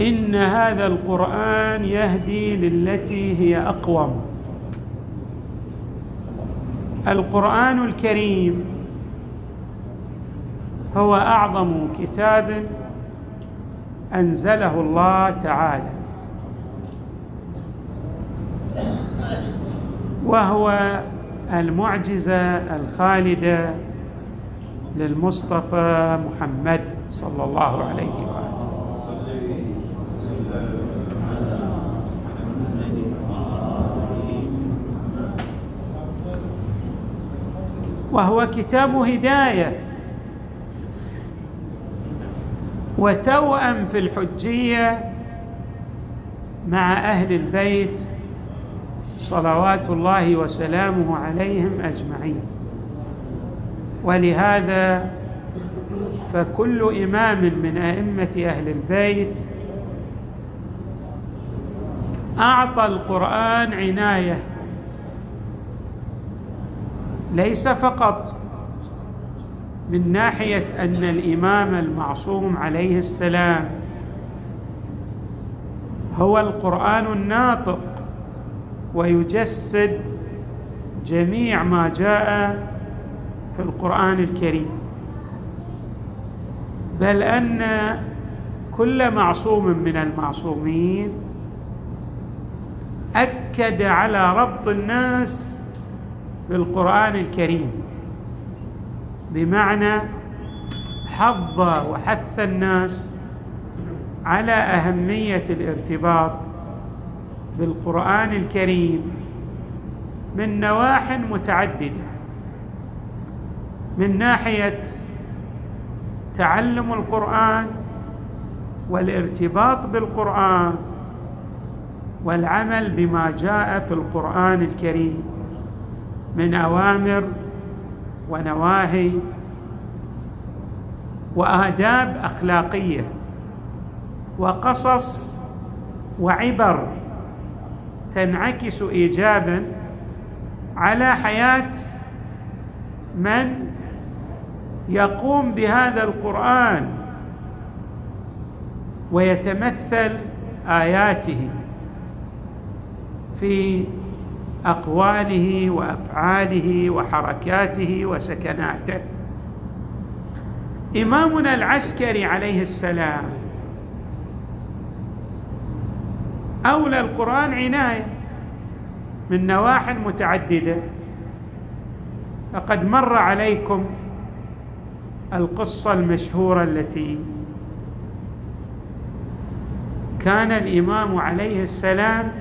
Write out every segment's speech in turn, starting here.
إن هذا القرآن يهدي للتي هي أقوم. القرآن الكريم هو أعظم كتاب أنزله الله تعالى. وهو المعجزة الخالدة للمصطفى محمد صلى الله عليه وآله. وهو كتاب هداية. وتوأم في الحجية مع أهل البيت صلوات الله وسلامه عليهم أجمعين. ولهذا فكل إمام من أئمة أهل البيت أعطى القرآن عناية ليس فقط من ناحية أن الإمام المعصوم عليه السلام هو القرآن الناطق ويجسد جميع ما جاء في القرآن الكريم بل أن كل معصوم من المعصومين أكد على ربط الناس بالقرآن الكريم. بمعنى حض وحث الناس على أهمية الارتباط بالقرآن الكريم من نواح متعددة. من ناحية تعلم القرآن والارتباط بالقرآن والعمل بما جاء في القرآن الكريم. من أوامر ونواهي وآداب أخلاقية وقصص وعبر تنعكس ايجابا على حياة من يقوم بهذا القرآن ويتمثل آياته في أقواله وأفعاله وحركاته وسكناته. إمامنا العسكري عليه السلام أولى القرآن عناية من نواح متعددة. لقد مر عليكم القصة المشهورة التي كان الإمام عليه السلام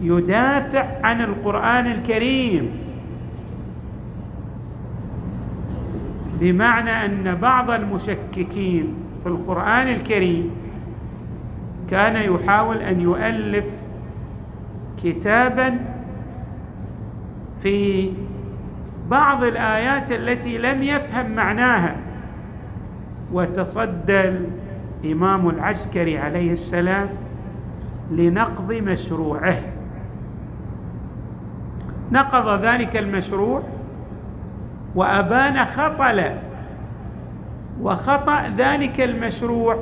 يدافع عن القرآن الكريم. بمعنى أن بعض المشككين في القرآن الكريم كان يحاول أن يؤلف كتابا في بعض الآيات التي لم يفهم معناها. وتصدى الإمام العسكري عليه السلام لنقض مشروعه. نقض ذلك المشروع وأبان خطل وخطأ ذلك المشروع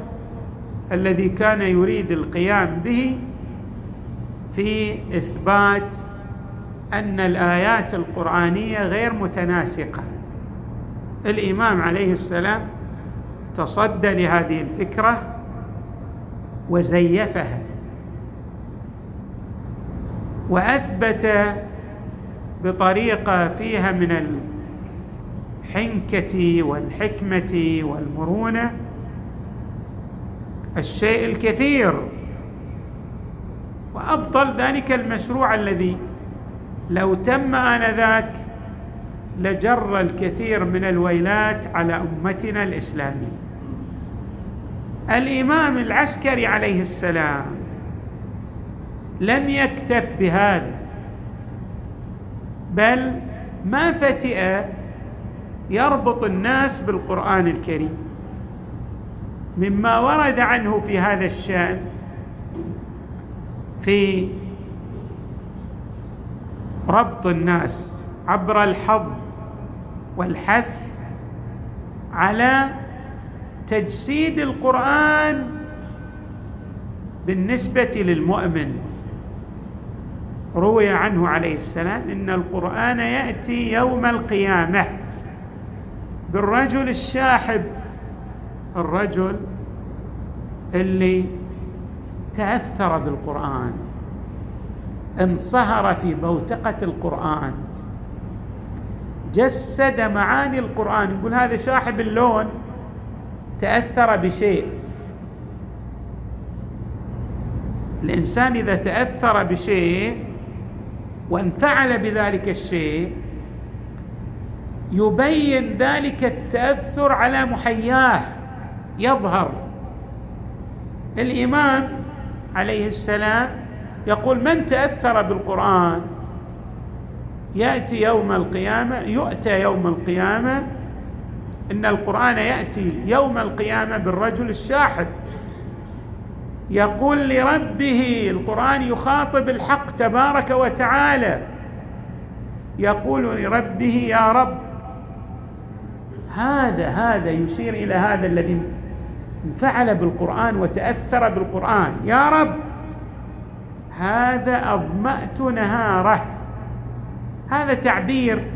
الذي كان يريد القيام به في إثبات أن الآيات القرآنية غير متناسقة. الإمام عليه السلام تصدى لهذه الفكرة وزيفها وأثبت بطريقة فيها من الحنكة والحكمة والمرونة الشيء الكثير. وأبطل ذلك المشروع الذي لو تم آنذاك لجر الكثير من الويلات على أمتنا الإسلامية. الإمام العسكري عليه السلام لم يكتف بهذا. بل ما فتئ يربط الناس بالقرآن الكريم مما ورد عنه في هذا الشأن في ربط الناس عبر الحظ والحث على تجسيد القرآن بالنسبة للمؤمن. روي عنه عليه السلام إن القرآن يأتي يوم القيامة بالرجل الشاحب الرجل اللي تأثر بالقرآن انصهر في بوتقة القرآن جسد معاني القرآن يقول هذا شاحب اللون تأثر بشيء. الإنسان إذا تأثر بشيء وانفعل بذلك الشيء يبين ذلك التأثر على محياه. يظهر. الإمام عليه السلام يقول من تأثر بالقرآن يأتي يوم القيامة يؤتى يوم القيامة إن القرآن يأتي يوم القيامة بالرجل الشاحب. يقول لربه القرآن يخاطب الحق تبارك وتعالى. يقول لربه يا رب هذا هذا يشير إلى هذا الذي انفعل بالقرآن وتأثر بالقرآن. يا رب هذا أظمأت نهاره. هذا تعبير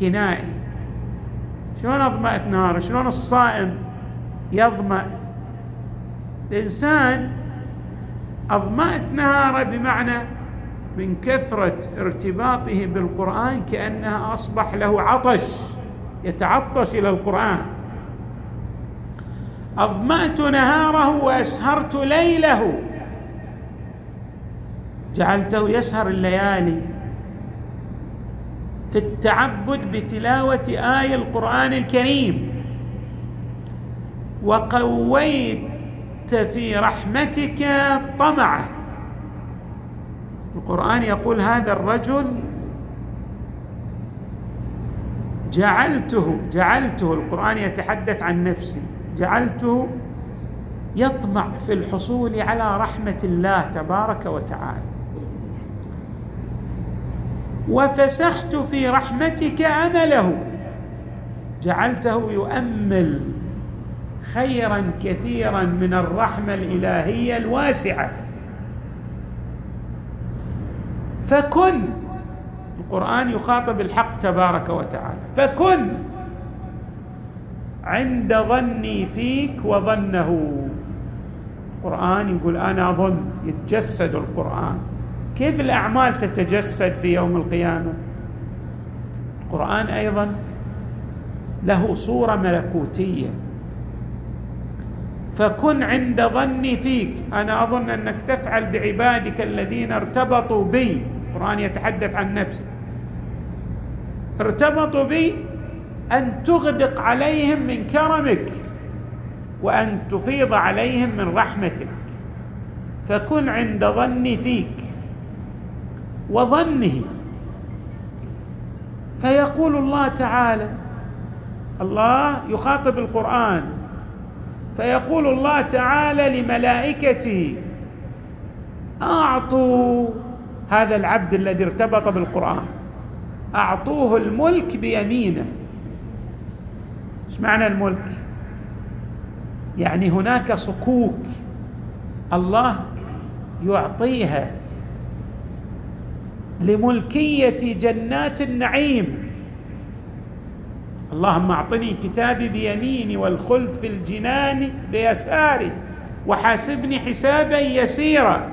كنائي. شلون أظمأت نهاره؟ شلون الصائم يظمأ؟ الإنسان أظمأت نهاره بمعنى من كثرة ارتباطه بالقرآن كأنها أصبح له عطش يتعطش إلى القرآن. أظمأت نهاره وأسهرت ليله. جعلته يسهر الليالي. في التعبد بتلاوة آية القرآن الكريم. وقويت في رحمتك طمعة. القرآن يقول هذا الرجل جعلته جعلته القرآن يتحدث عن نفسي جعلته يطمع في الحصول على رحمة الله تبارك وتعالى. وفسحت في رحمتك أمله. جعلته يؤمل. خيرا كثيرا من الرحمة الإلهية الواسعة. فكن القرآن يخاطب الحق تبارك وتعالى. فكن عند ظني فيك وظنه. القرآن يقول أنا أظن يتجسد القرآن. كيف الأعمال تتجسد في يوم القيامة؟ القرآن أيضا له صورة ملكوتية. فكن عند ظني فيك. أنا أظن أنك تفعل بعبادك الذين ارتبطوا بي. القرآن يتحدث عن نفسه ارتبطوا بي أن تغدق عليهم من كرمك وأن تفيض عليهم من رحمتك. فكن عند ظني فيك وظنه. فيقول الله تعالى الله يخاطب القرآن. فيقول الله تعالى لملائكته أعطوا هذا العبد الذي ارتبط بالقرآن أعطوه الملك بيمينه. إيش معنى الملك؟ يعني هناك صكوك الله يعطيها لملكية جنات النعيم. اللهم اعطني كتابي بيميني والخلد في الجنان بيساري وحاسبني حسابا يسيرا.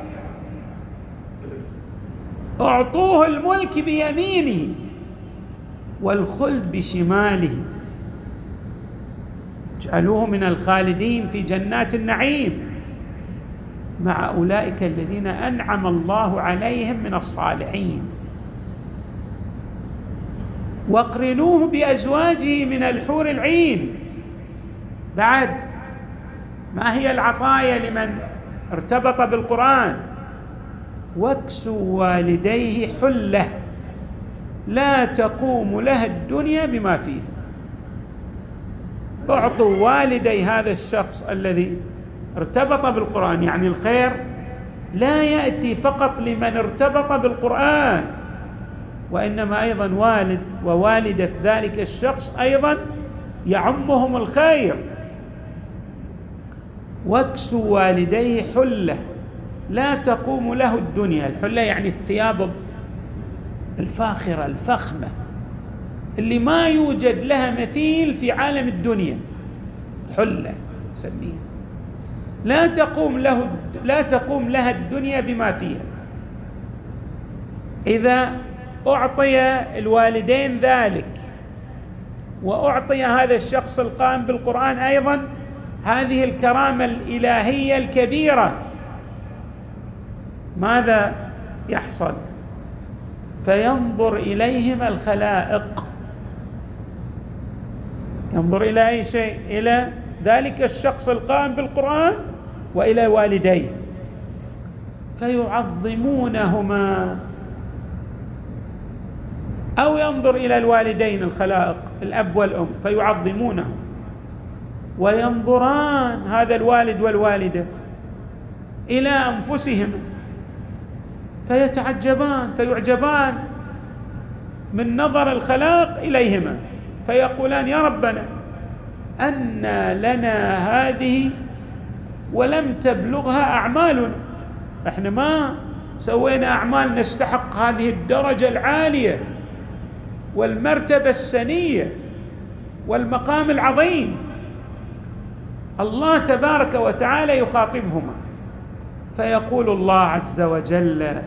أعطوه الملك بيمينه والخلد بشماله. اجعلوه من الخالدين في جنات النعيم. مع أولئك الذين أنعم الله عليهم من الصالحين. واقرنوه بأزواجه من الحور العين. بعد ما هي العطايا لمن ارتبط بالقرآن؟ واكسوا والديه حلة لا تقوم لها الدنيا بما فيه. أعطوا والدي هذا الشخص الذي ارتبط بالقرآن يعني الخير لا يأتي فقط لمن ارتبط بالقرآن. وإنما أيضا والد ووالدة ذلك الشخص أيضا يعمهم الخير. واكسوا والديه حلة لا تقوم له الدنيا. الحلة يعني الثياب الفاخرة الفخمة اللي ما يوجد لها مثيل في عالم الدنيا. حلة سميها لا تقوم له لا تقوم لها الدنيا بما فيها. إذا أعطي الوالدين ذلك. وأعطي هذا الشخص القائم بالقرآن أيضا هذه الكرامة الإلهية الكبيرة. ماذا يحصل؟ فينظر إليهما الخلائق. ينظر إلى أي شيء؟ إلى ذلك الشخص القائم بالقرآن وإلى والديه. فيعظمونهما. أو ينظر إلى الوالدين الخلائق الأب والأم فيعظمونه. وينظران هذا الوالد والوالدة إلى أنفسهم. فيتعجبان فيعجبان من نظر الخلاق إليهما. فيقولان يا ربنا أن لنا هذه ولم تبلغها أعمالنا. إحنا ما سوينا أعمال نستحق هذه الدرجة العالية. والمرتبة السنية والمقام العظيم. الله تبارك وتعالى يخاطبهما فيقول الله عز وجل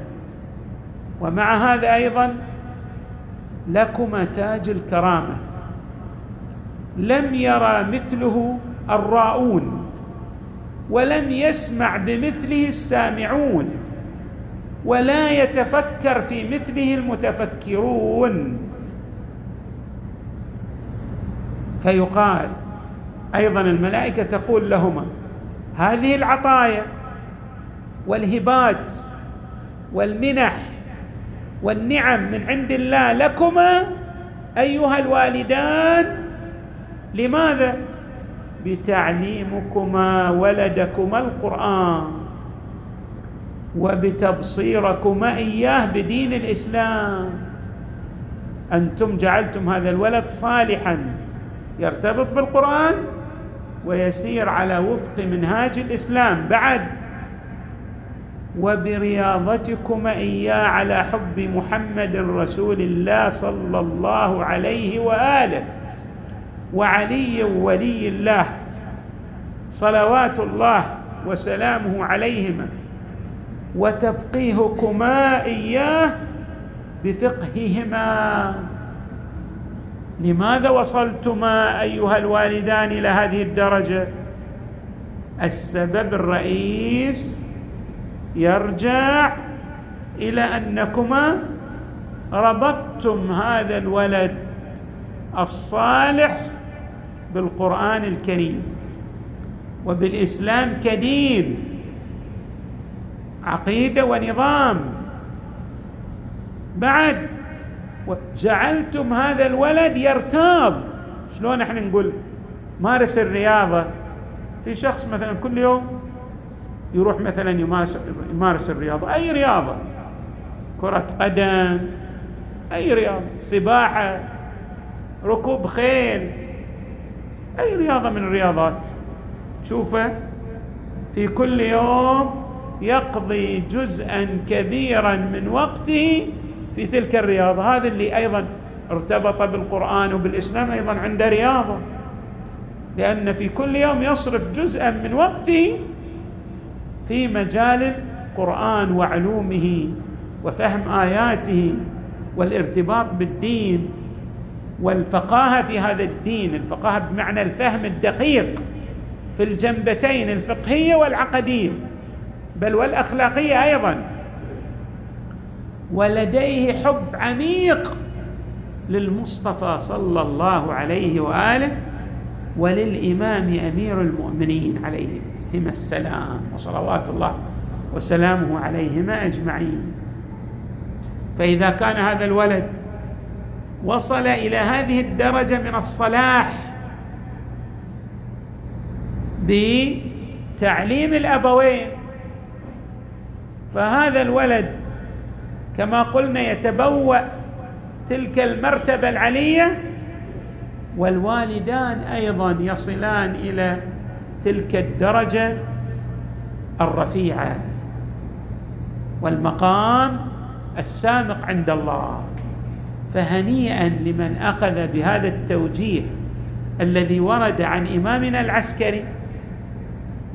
ومع هذا أيضا لكما تاج الكرامة لم يرى مثله الراؤون ولم يسمع بمثله السامعون ولا يتفكر في مثله المتفكرون. فيقال أيضا الملائكة تقول لهما هذه العطايا والهبات والمنح والنعم من عند الله لكما أيها الوالدان لماذا؟ بتعليمكما ولدكما القرآن وبتبصيركما إياه بدين الإسلام. أنتم جعلتم هذا الولد صالحا. يرتبط بالقرآن ويسير على وفق منهاج الإسلام. بعد وبرياضتكما إياه على حب محمد رسول الله صلى الله عليه وآله وعلي ولي الله صلوات الله وسلامه عليهما وتفقيهكما إياه بفقههما. لماذا وصلتما أيها الوالدان إلى هذه الدرجة؟ السبب الرئيس يرجع إلى أنكما ربطتم هذا الولد الصالح بالقرآن الكريم وبالإسلام كدين عقيدة ونظام. بعد جعلتم هذا الولد يرتاض. شلون إحنا نقول؟ مارس الرياضة. في شخص مثلا كل يوم يروح مثلا يمارس الرياضة. أي رياضة؟ كرة قدم أي رياضة؟ سباحة ركوب خيل أي رياضة من الرياضات. تشوفه في كل يوم يقضي جزءا كبيرا من وقته في تلك الرياضه هذا اللي أيضا ارتبط بالقرآن وبالإسلام أيضا عنده رياضه. لأن في كل يوم يصرف جزءا من وقته في مجال القرآن وعلومه وفهم آياته والارتباط بالدين والفقاهة في هذا الدين الفقاهة بمعنى الفهم الدقيق في الجنبتين الفقهية والعقدية بل والأخلاقية أيضا. ولديه حب عميق للمصطفى صلى الله عليه وآله وللإمام أمير المؤمنين عليه السلام. وصلوات الله وسلامه عليهما أجمعين. فإذا كان هذا الولد وصل إلى هذه الدرجة من الصلاح بتعليم الأبوين فهذا الولد كما قلنا يتبوأ تلك المرتبة العلية والوالدان أيضا يصلان إلى تلك الدرجة الرفيعة. والمقام السامق عند الله. فهنيئا لمن أخذ بهذا التوجيه الذي ورد عن إمامنا العسكري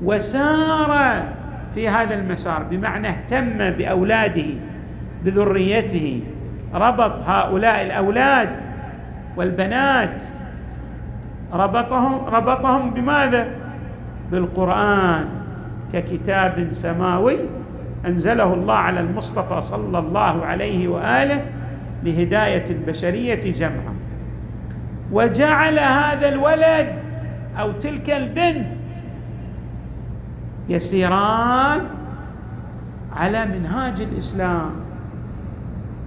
وسار في هذا المسار بمعنى اهتم بأولاده بذريته ربط هؤلاء الأولاد والبنات. ربطهم ربطهم بماذا؟ بالقرآن ككتاب سماوي أنزله الله على المصطفى صلى الله عليه وآله لهداية البشرية جمعا. وجعل هذا الولد أو تلك البنت يسيران على منهاج الإسلام.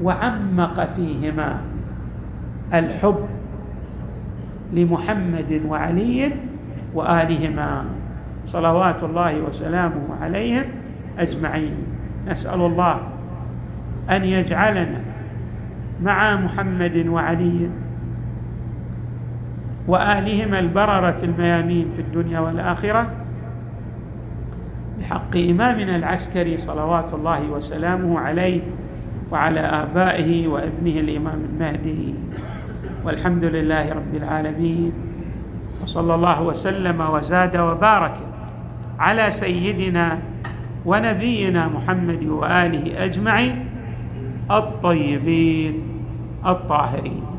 وعمق فيهما الحب لمحمد وعلي وآلهما صلوات الله وسلامه عليهم أجمعين. نسأل الله أن يجعلنا مع محمد وعلي وآلهما البررة الميامين في الدنيا والآخرة بحق إمامنا العسكري صلوات الله وسلامه عليه وعلى آبائه وابنه الإمام المهدي. والحمد لله رب العالمين. وصلى الله وسلم وزاد وبارك على سيدنا ونبينا محمد وآله أجمعين الطيبين الطاهرين.